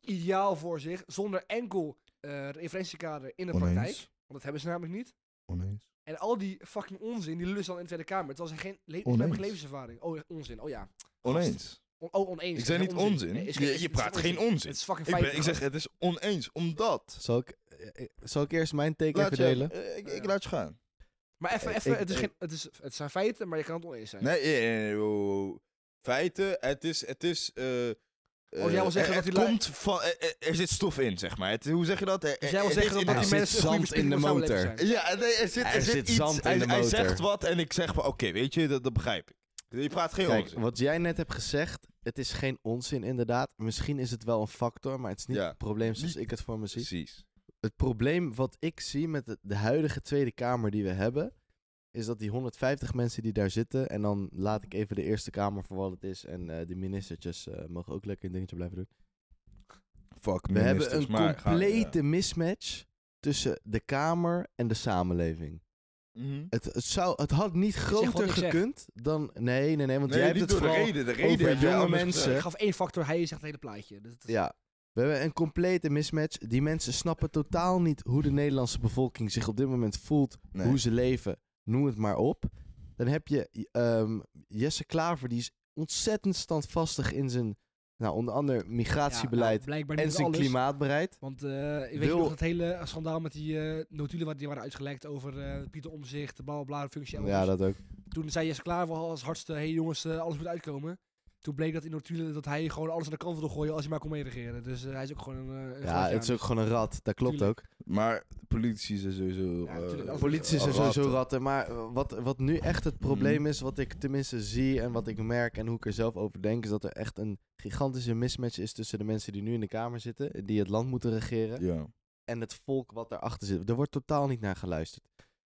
ideaal voor zich, zonder enkel eh, referentiekader in de praktijk. Want dat hebben ze namelijk niet. Oneens. En al die fucking onzin, die ze dan in de Tweede Kamer. Terwijl ze geen le Oneens. levenservaring. Oh, onzin. Oh ja. Oneens. On- oh, oneens. Ik zei niet onzin. Nee, is Je- je is- is praat geen onzin. Het is fucking Ik, feit. ben, ik zeg, het is oneens, omdat... Zal ik, eh, eh, zal ik eerst mijn take Laat even je, delen? ik, ik laat je gaan. Maar even, Ik- even ik- het, is ik- geen, het, is, het zijn feiten, maar je kan het oneens zijn. Nee, nee, nee, nee, wow, wow. Feiten, het is... Het is eh, Oh, jij wil zeggen er, dat lui- komt van, er, zit stof in, zeg maar. Het, hoe zeg je dat? Er, Dus jij wil zeggen dat er die zit mensen zand in de motor. Ja, nee, er zit, er Er zit, zit iets, zand in hij, de hij motor. zegt wat en ik zeg van, oké, weet je, dat, dat begrijp ik. Je praat geen Kijk, onzin. wat jij net hebt gezegd, het is geen onzin inderdaad. Misschien is het wel een factor, maar het is niet Ja. het probleem zoals Niet- ik het voor me zie. Precies. Het probleem wat ik zie met de, de huidige Tweede Kamer die we hebben, is dat die 150 mensen die daar zitten, en dan laat ik even de Eerste Kamer voor wat het is, en eh, de ministertjes eh, mogen ook lekker een dingetje blijven doen. Fuck We hebben een maar complete mismatch tussen de Kamer en de samenleving. Mhm. Het, het, zou, het had niet groter zeg. gekund dan... Nee, nee, nee, want Nee, jij hebt het door de vooral... reden. De reden over jonge mensen. Ik gaf één factor, hij zegt het hele plaatje. Dus het is- Ja. We hebben een complete mismatch. Die mensen snappen totaal niet hoe de Nederlandse bevolking zich op dit moment voelt. Nee. Hoe ze leven. Noem het maar op. Dan heb je ehm, Jesse Klaver, die is ontzettend standvastig in zijn, nou, onder andere Ja, migratiebeleid nou, en zijn alles. klimaatbeleid. Want eh ik weet Wil- nog het hele schandaal met die eh, notulen wat die waren uitgelekt over eh, Pieter Omzicht, de bla bla bla, functie Ja, dat ook. Toen zei Jesse Klaver al als hardste, hé hey jongens, alles moet uitkomen. Toen bleek dat in notulen dat hij gewoon alles aan de kant wilde gooien als hij maar kon meeregeren. Dus eh, hij is ook gewoon een, eh, een Ja, het is ook gewoon een rat. Dat klopt Tuurlijk. ook. Maar politici zijn sowieso... Ja, eh, tuurlijk, als- Politici zijn ratten. sowieso ratten. Maar eh, wat, wat nu echt het probleem is, wat ik tenminste zie en wat ik merk en hoe ik er zelf over denk, is dat er echt een gigantische mismatch is tussen de mensen die nu in de Kamer zitten, die het land moeten regeren, Ja. en het volk wat daarachter zit. Er wordt totaal niet naar geluisterd.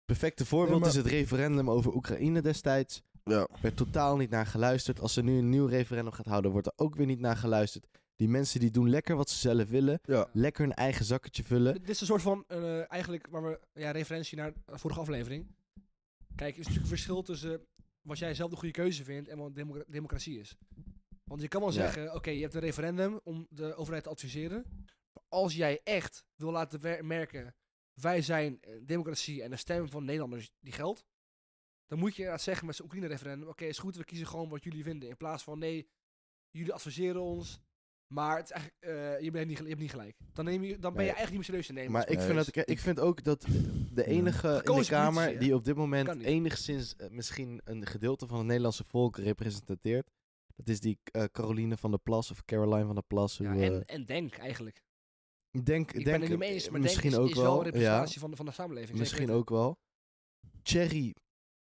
Perfecte voorbeeld maar- is het referendum over Oekraïne destijds. Ja. Er werd totaal niet naar geluisterd. Als er nu een nieuw referendum gaat houden, wordt er ook weer niet naar geluisterd. Die mensen die doen lekker wat ze zelf willen. Ja. Lekker hun eigen zakketje vullen. Dit is een soort van, eh, eigenlijk, waar we, ja, referentie naar de vorige aflevering. Kijk, er is natuurlijk een verschil tussen wat jij zelf de goede keuze vindt en wat democ- democratie is. Want je kan wel Ja. zeggen, oké, je hebt een referendum om de overheid te adviseren. Maar als jij echt wil laten merken, wij zijn een democratie en de stem van Nederlanders die geldt. Dan moet je inderdaad zeggen met zo'n Oekraïne-referendum, oké, is goed, we kiezen gewoon wat jullie vinden. In plaats van, nee, jullie adviseren ons, maar het is eigenlijk, eh, je, bent niet, je hebt niet gelijk. Dan, neem je, dan ben je Nee. eigenlijk niet meer serieus te nemen. Maar ik vind, is- dat, ik vind ook dat de enige in de Kamer die op dit moment enigszins eh, misschien een gedeelte van het Nederlandse volk representeert, dat is die eh, Caroline van der Plas of Caroline van der Plas. Hoe, Ja, en, en denk eigenlijk. ik denk, Ik denk, ben het niet mee eens, maar misschien denk is, ook is wel wel. een ja, representatie van, de, van de samenleving. misschien ook wel. Cherry,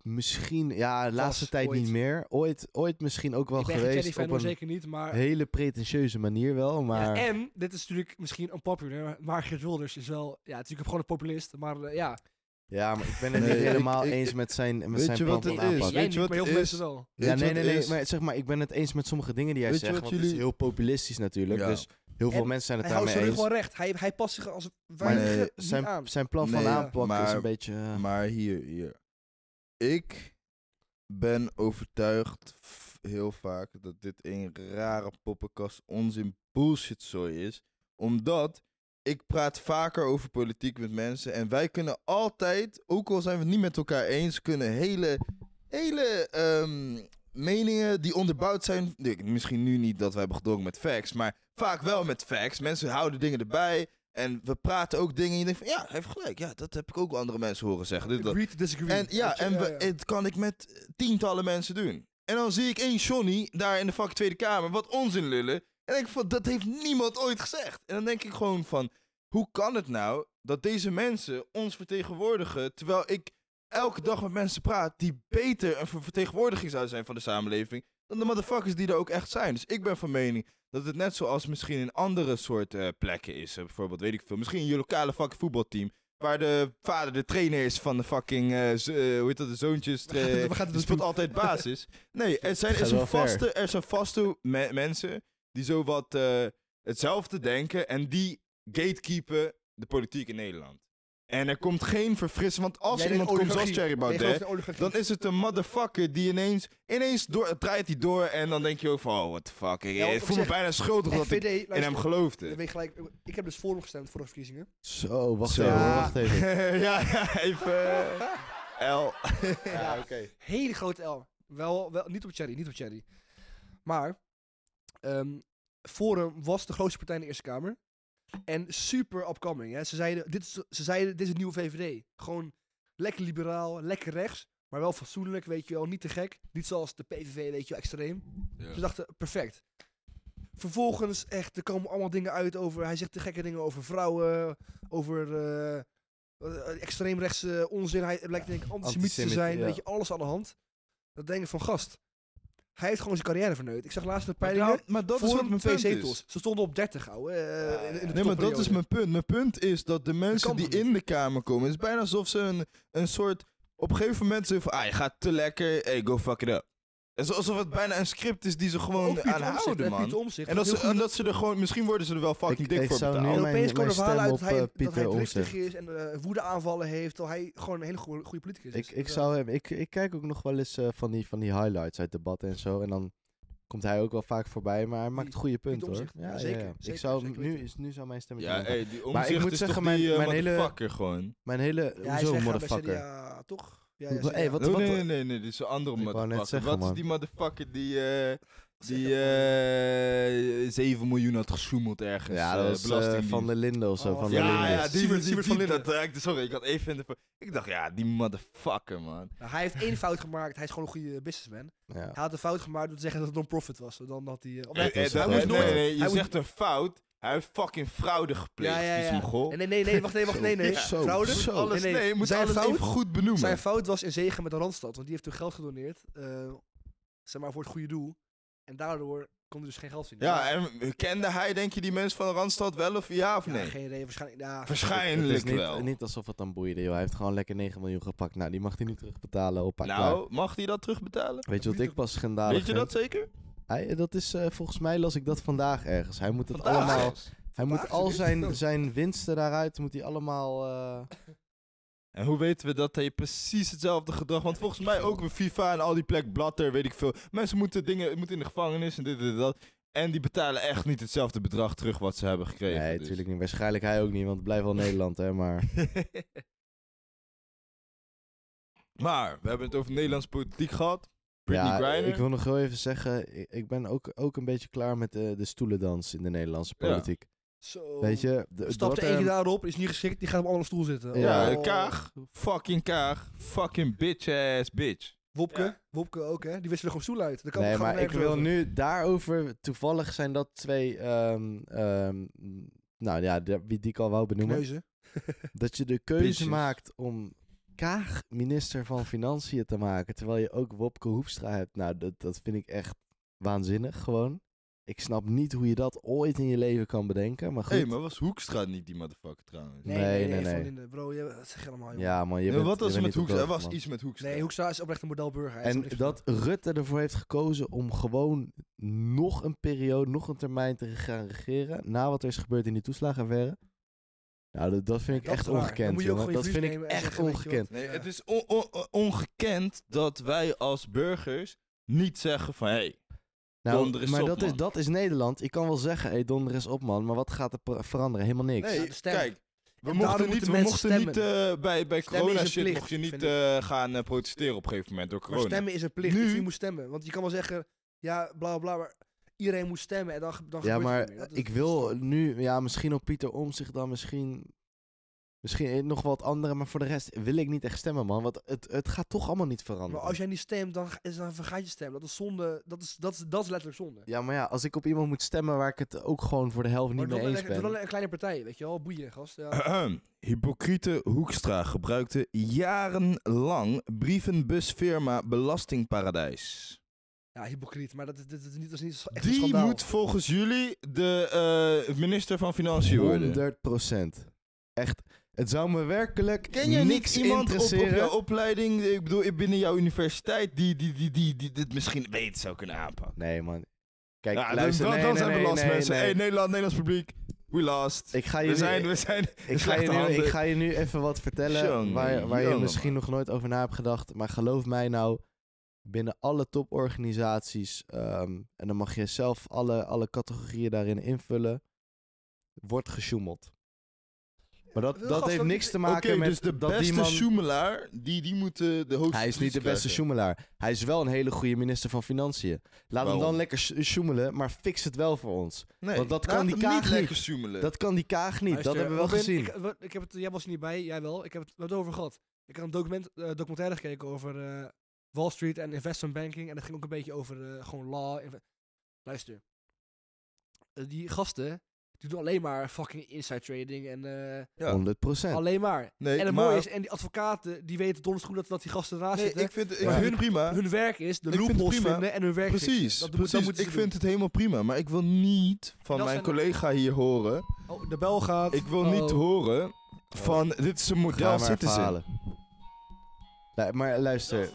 misschien, ja, de laatste tijd ooit. niet meer. Ooit, ooit misschien ook wel. Ik ben geweest fan, op een zeker niet, maar... hele pretentieuze manier wel, maar... Ja, en, dit is natuurlijk misschien unpopular, maar Geert Wilders is wel, ja, natuurlijk gewoon een populist, maar eh, ja. Ja, maar ik ben het Nee, niet helemaal ik- eens met zijn, met weet zijn je plan wat van het is? aanpak. Weet je niet, wat maar heel het veel is? mensen wel. Weet Ja, je nee, nee, nee. Maar zeg maar, ik ben het eens met sommige dingen die hij zegt. Want het is heel populistisch natuurlijk. Ja. Dus heel veel En mensen zijn het Hij houdt daarmee eens. gewoon recht. Hij, hij past zich als weinig nee, zijn, aan. zijn plan van aanpak is maar- een beetje... eh, Maar hier, hier. Ik ben overtuigd heel vaak dat dit een rare poppenkast onzin bullshitzooi is. Omdat ik praat vaker over politiek met mensen. En wij kunnen altijd, ook al zijn we het niet met elkaar eens, kunnen hele, hele ehm, meningen die onderbouwd zijn. Misschien nu niet dat we hebben gedrongen met facts, maar vaak wel met facts. Mensen houden dingen erbij. En we praten ook dingen en je denkt van ja, hij heeft gelijk. Ja, dat heb ik ook andere mensen horen zeggen. Dit, dat. Agree to disagree. En ja, Weet je, en we, ja. het kan ik met tientallen mensen doen. En dan zie ik één Johnny daar in de fucking Tweede Kamer wat onzin lullen. En denk ik van, dat heeft niemand ooit gezegd. En dan denk ik gewoon van, hoe kan het nou dat deze mensen ons vertegenwoordigen... terwijl ik elke dag met mensen praat die beter een ver- vertegenwoordiging zouden zijn van de samenleving... dan de motherfuckers die er ook echt zijn. Dus ik ben van mening dat het net zoals misschien in andere soort eh, plekken is. eh, bijvoorbeeld, weet ik veel, misschien je lokale fucking voetbalteam... waar de vader de trainer is van de fucking, eh, hoe heet dat, de zoontjes. We gaan het- eh, we gaan het speelt altijd basis. Nee, er zijn, er zijn vaste, er zijn vaste me- mensen die zo wat eh, hetzelfde denken en die gatekeepen de politiek in Nederland. En er komt geen verfrissing, want als Jij er iemand komt zoals. Thierry gelooft Baudet, dan is het een motherfucker die ineens, ineens door, draait hij door en dan denk je ook van, oh, what the fuck. Ik, Ja, ik voel me bijna schuldig dat ik in hem geloofde. weet gelijk, ik heb dus voor hem gestemd voor de verkiezingen. Zo, wacht Zo. even, wacht even. ja, ja, even. L. Ja, oké. Hele grote L. Wel, wel, niet op Cherry, niet op Cherry. Maar, ehm Forum was de grootste partij in de Eerste Kamer. En super upcoming. Hè. Ze, zeiden, dit is, ze zeiden, dit is een nieuwe VVD. Gewoon lekker liberaal, lekker rechts. Maar wel fatsoenlijk, weet je wel. Niet te gek. Niet zoals de PVV, weet je wel, extreem. Ze dachten, perfect. Vervolgens, echt, er komen allemaal dingen uit over... Hij zegt de gekke dingen over vrouwen, over eh, extreemrechtse onzin. Hij blijkt denk ik antisemitisch te zijn, ja. weet je, alles aan de hand. Dat denk ik van, gast, hij heeft gewoon zijn carrière verneukt. Ik zag laatst de Maar, peilingen, ja, maar dat is voor wat mijn twee punt zetels. is. Ze stonden op 30, ouwe, eh, in, in de Nee, maar dat is mijn punt. Mijn punt is dat de mensen die in de kamer komen, het is bijna alsof ze een, een soort. Op een gegeven moment zeggen van, ah, je gaat te lekker, hey, go fuck it up. Het is alsof het bijna een script is die ze gewoon Pieter aan Omtzigt, houden, hè, man. En dat, ze, en dat ze er gewoon, misschien worden ze er wel fucking Ik- dik ik voor betaald. En opeens komen er verhalen stem uit dat op, hij, eh, dat hij driftig is en eh woedeaanvallen heeft. Terwijl hij gewoon een hele goede, goede politicus is. Ik, ik, zou hem, ik, ik kijk ook nog wel eens eh, van, die, van die highlights uit debatten en zo. En dan komt hij ook wel vaak voorbij, maar hij maakt goede punten hoor. Ja, Ja, ja, zeker, ja. Ik zou, zeker nu, is, nu zou mijn stemmetje Ja, hey, die Maar ik moet is zeggen, toch mijn- die, eh, mijn hele- motherfucker gewoon. Mijn hele, ja, hoezo motherfucker? CDA, toch? Ja, hey, wat- Nee, wat- nee, nee, nee, dit is een andere Ik net motherfucker. zeggen, Wat is man. die motherfucker die, eh, die het eh 7 miljoen had gesjoemeld ergens? Ja, dat eh, was. Van der Linden of zo. Oh, van der Ja, Linden. ja, die, Siebert- Siebert van dat raakte, sorry, ik had even in de... Ik dacht, ja, die motherfucker, man. Nou, hij heeft één fout gemaakt. Hij is gewoon een goede businessman. Ja. Hij had een fout gemaakt door te zeggen dat het non-profit was. Dan had hij... nee, nee, nee, nee, je Hij moet- zegt een fout. Hij heeft fucking fraude gepleegd, Ja, ja, ja. Nee, nee, nee, nee, wacht, nee, wacht, nee, nee. Ja, zo, Fraude? zo. Alles, Nee, nee, nee. je moet Zijn alles fout- even goed benoemen. Zijn fout was in zegen met de Randstad. Want die heeft toen geld gedoneerd. eh, zeg maar voor het goede doel. En daardoor kon hij dus geen geld vinden. Ja, en kende hij, denk je, die mensen van de Randstad wel of ja of Ja, nee? geen idee. Waarschijnlijk... Ja, Het Waarschijnlijk is niet, wel. niet alsof het dan boeide, joh. Hij heeft gewoon lekker 9 miljoen gepakt. Nou, die mag hij niet terugbetalen. Op nou, mag hij dat terugbetalen? Weet je wat ik pas schandalig Weet je dat vind? zeker? Hij, dat is, eh, volgens mij las ik dat vandaag ergens. Hij moet het Vandaag? allemaal... Hij moet al is het. zijn, zijn winsten daaruit, moet hij allemaal... eh, En hoe weten we dat hij precies hetzelfde gedrag... Want volgens mij ook bij FIFA en al die plek Blatter, weet ik veel. Mensen moeten, dingen, moeten in de gevangenis en dit en dat. En die betalen echt niet hetzelfde bedrag terug wat ze hebben gekregen. Nee, dus. natuurlijk niet. Waarschijnlijk hij ook niet, want het blijft wel Nederland, hè. Maar maar, we hebben het over Nederlandse politiek gehad. Britney ja, Griner. ik wil nog heel even zeggen, ik, ik ben ook, ook een beetje klaar met de, de stoelendans in de Nederlandse Ja. politiek. Zo. Weet je, de, wordt er- eentje daarop, is niet geschikt, die gaat op een andere stoel zitten. Ja. Oh. Kaag. Fucking Kaag. Fucking bitch ass bitch. Wopke, Ja. Wopke ook, hè? Die wisselen gewoon stoel uit. Kan Nee, maar ik wil over. nu daarover, toevallig zijn dat twee, ehm, ehm, nou ja, de- wie die ik al wou benoemen. Dat je de keuze Bitches. maakt om Kaag minister van Financiën te maken, terwijl je ook Wopke Hoefstra hebt. Nou, dat, dat vind ik echt waanzinnig gewoon. Ik snap niet hoe je dat ooit in je leven kan bedenken, maar goed. Hé, hey, maar was Hoekstra niet die motherfucker trouwens? Nee, Nee, nee, nee, de, bro, je, zeg allemaal, joh. Ja man, je Nee, bent, wat was je er bent met Hoekstra? Er was man. iets met Hoekstra. Nee, Hoekstra is oprecht een modelburger. En dat Rutte ervoor heeft gekozen om gewoon nog een periode, nog een termijn te gaan regeren. Na wat er is gebeurd in die toeslagenaffaire. Nou, dat, dat vind ik Dat echt ongekend, moet je ook jongen. Dat vind ik echt ongekend. Nee, het is on- on- on- ongekend dat wij als burgers niet zeggen van... Hé, Nou, Donder is maar op, dat, is, dat is Nederland. Ik kan wel zeggen, hé, donder is op, man. Maar wat gaat er veranderen? Helemaal niks. nee, stem. kijk. We En mochten niet, we mochten niet eh, bij, bij Stemmen is corona een shit plicht, mocht je niet eh, gaan eh, protesteren op een gegeven moment door Maar corona. stemmen is een plicht. Nu- Dus je moet stemmen. Want je kan wel zeggen, ja, bla bla, maar iedereen moet stemmen en dan, dan ja, maar meer. Ik wil nu, ja, misschien op Pieter Omtzigt dan misschien, misschien nog wat andere, maar voor de rest wil ik niet echt stemmen, man. Want het, het gaat toch allemaal niet veranderen. Maar als jij niet stemt, dan, ga- is- dan vergaat je stem. Dat is zonde. Dat is, dat is, dat is letterlijk zonde. Ja, maar ja, als ik op iemand moet stemmen waar ik het ook gewoon voor de helft maar niet mee eens een, doe ben. dan een kleine partij, weet je wel. Boeien, gast. Ja. Hypocriete Hoekstra gebruikte jarenlang brievenbusfirma Belastingparadijs. Ja, hypocriet. Maar dat, is- dit is niet, dat is niet echt een Die schandaal. moet volgens jullie de eh, minister van Financiën worden. 100 procent. Echt. Het zou me werkelijk Ken jij niks niet iemand op, op interesseren. jouw opleiding, ik bedoel binnen jouw universiteit, die, die, die, die, die dit misschien beter zou kunnen aanpakken? Nee, man. Kijk, Ja, luister, dan, nee, dan nee, zijn we nee, last, nee, mensen. nee. Hey, Nederland, Nederlands publiek, we lost. Ik ga je we, nu- zijn, we zijn Ik ga, je nu, ik handen. ga je nu even wat vertellen waar, waar je misschien man. nog nooit over na hebt gedacht. Maar geloof mij nou, binnen alle toporganisaties, ehm, en dan mag je zelf alle, alle categorieën daarin invullen, wordt gesjoemeld. Maar dat, Wil dat heeft niks te maken met dus de dat beste die man... sjoemelaar, die, die moet eh, de hoogste Hij is niet de beste krijgen. sjoemelaar. Hij is wel een hele goede minister van Financiën. Laat hem dan lekker sj- sjoemelen, maar fix het wel voor ons. Nee, Want dat kan die Kaag niet niet. lekker sjoemelen. Dat kan die Kaag niet, dat hebben we wel Robin, gezien. Ik, heb het, jij was er niet bij, jij wel. Ik heb het, we hebben het over gehad. Ik had een document, eh, documentaire gekeken over eh, Wall Street en investment banking. En dat ging ook een beetje over eh, gewoon law. Luister. Eh, die gasten, die doen alleen maar fucking inside trading en eh, ja. 100 procent. alleen maar. Nee, en het maar- mooie is, en die advocaten, die weten donders goed dat, dat die gasten ernaast Nee, zitten. ik vind, ik Maar vind hun- het prima. Hun werk is de het loopholes prima. vinden en hun werk. Precies, Dat, precies. moeten Ik vind het helemaal prima. Maar ik wil niet van dat mijn collega hier horen. Oh, de bel gaat. Ik wil niet Oh. horen van dit is een model maar verhalen. Lu- maar luister,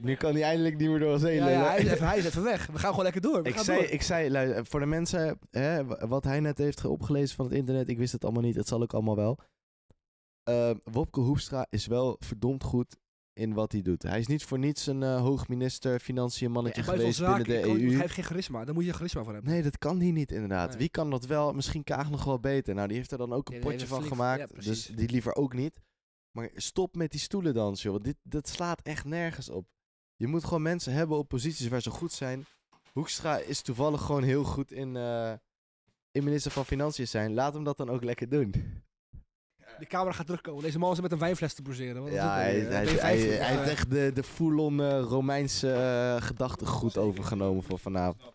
nu kan hij eindelijk niet meer door zee Ja, ja, hij, is even, hij is even weg. We gaan gewoon lekker door. We Ik gaan zei, door. ik zei lu- voor de mensen, hè, wat hij net heeft ge- opgelezen van het internet, ik wist het allemaal niet, het zal ook allemaal wel. Eh, Wopke Hoefstra is wel verdomd goed in wat hij doet. Hij is niet voor niets een eh, hoogminister, financiën mannetje Ja, geweest binnen zaken, de EU. Hij heeft geen charisma. Daar moet je charisma voor hebben. Nee, dat kan hij niet inderdaad. Nee. Wie kan dat wel? Misschien Kaag nog wel beter. Nou, die heeft er dan ook een Nee, potje van flink- gemaakt. ja, dus die liever ook niet. Maar stop met die stoelendans, joh. Want dit, dat slaat echt nergens op. Je moet gewoon mensen hebben op posities waar ze goed zijn. Hoekstra is toevallig gewoon heel goed in, eh, in minister van Financiën zijn. Laat hem dat dan ook lekker doen. De camera gaat terugkomen. Deze man is met een wijnfles te is Ja, hij, nou hij, hij, B50, hij eh, heeft echt de, de full-on eh, Romeinse eh, gedachtegoed overgenomen voor vanavond.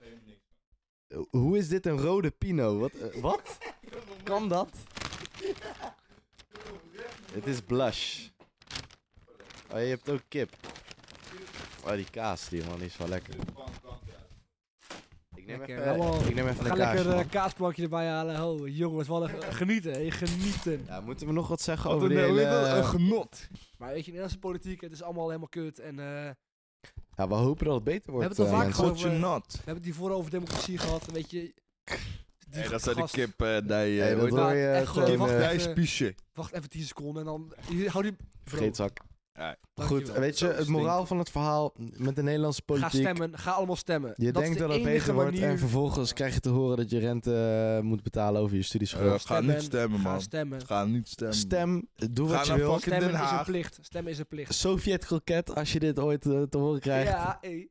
Eh, Hoe is dit een rode pino? Wat? eh, wat? Kan dat? Het is blush. Oh, je hebt ook kip. Oh, die kaas, die man, die is wel lekker. Ik neem Lekker, even, ik neem We even gaan een lekker een man. kaasplankje erbij halen. Oh, jongens, wat een genieten. Genieten. Ja, moeten we nog wat zeggen Wat over een, de eh, hele... een genot. Maar weet je, Nederlandse politiek, het is allemaal helemaal kut. En eh, Ja, we hopen dat het beter wordt. hebben het al eh, vaak mensen. gehad. We hebben het hiervoor over democratie gehad. Weet je. Hey, dat zijn de gast- kip eh, die... eh, Hey, dat hoor je Echt, gewoon... wacht eh, even. Wacht even 10 seconden en dan. Hou die. Dankjewel. Goed, weet je, het moraal van het verhaal met de Nederlandse Ga politiek. stemmen, ga allemaal stemmen. Je dat denkt de dat het beter wordt en vervolgens krijg je te horen dat je rente moet betalen over je studieschuld. Ga Stemmen, niet stemmen, Ga man. stemmen. Ga niet stemmen. Stem, doe Ga wat je wil. fucking Stemmen Den is een Haag. plicht. Stemmen is een plicht. Sovjet-kroket, als je dit ooit te horen krijgt. Ja, hey,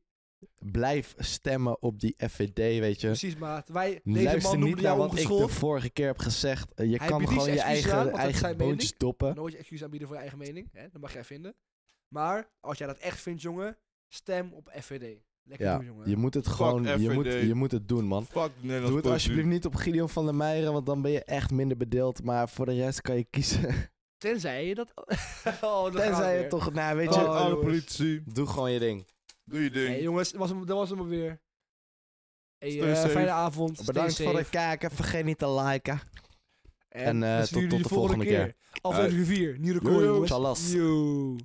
Blijf stemmen op die FVD, weet je. precies maat. Wij, deze Luister man niet naar wat ik de vorige keer heb gezegd. Eh, je Hij kan gewoon je excuses aan, eigen, eigen boontjes stoppen. Nooit je excuus aanbieden voor je eigen mening. Hè? Dat mag jij vinden. Maar als jij dat echt vindt, jongen, stem op FVD. Lekker Ja, doen, jongen. je moet het Fuck gewoon, je moet, je moet het doen, man. Fuck Doe het politiek. alsjeblieft niet op Gideon van der Meijeren, want dan ben je echt minder bedeeld. Maar voor de rest kan je kiezen. Tenzij je dat... oh, dat Tenzij je toch, nou weet Oh, je, politici. doe gewoon je ding. Doe je ding. Hey, jongens, dat was hem, dat was hem weer. Hey, eh, fijne avond. Bedankt voor het kijken, vergeet niet te liken. En, En, eh, we zien tot- de volgende keer. Aflevering 4, nieuw record, jongens. Yo.